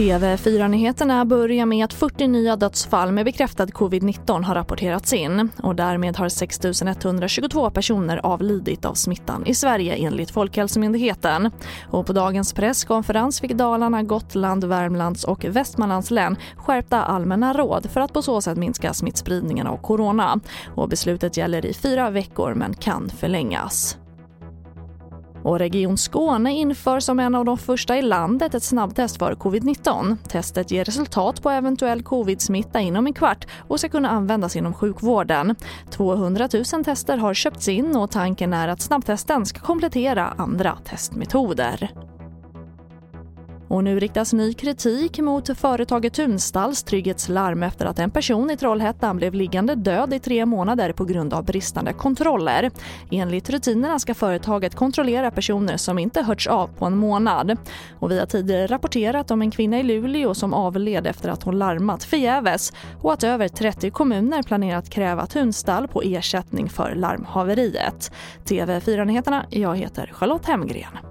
TV4-nyheterna börjar med att 40 nya dödsfall med bekräftad covid-19 har rapporterats in och därmed har 6 122 personer avlidit av smittan i Sverige enligt Folkhälsomyndigheten. Och på dagens presskonferens fick Dalarna, Gotland, Värmlands och Västmanlands län skärpta allmänna råd för att på så sätt minska smittspridningen av corona. Och beslutet gäller i fyra veckor men kan förlängas. Och Region Skåne inför som en av de första i landet ett snabbtest för covid-19. Testet ger resultat på eventuell covid-smitta inom en kvart och ska kunna användas inom sjukvården. 200 000 tester har köpts in och tanken är att snabbtesten ska komplettera andra testmetoder. Och nu riktas ny kritik mot företaget Tunstalls trygghetslarm efter att en person i Trollhättan blev liggande död i tre månader på grund av bristande kontroller. Enligt rutinerna ska företaget kontrollera personer som inte hörts av på en månad. Och vi har tidigare rapporterat om en kvinna i Luleå som avled efter att hon larmat förgäves och att över 30 kommuner planerar att kräva Tunstall på ersättning för larmhaveriet. TV4-nyheterna, jag heter Charlotte Hemgren.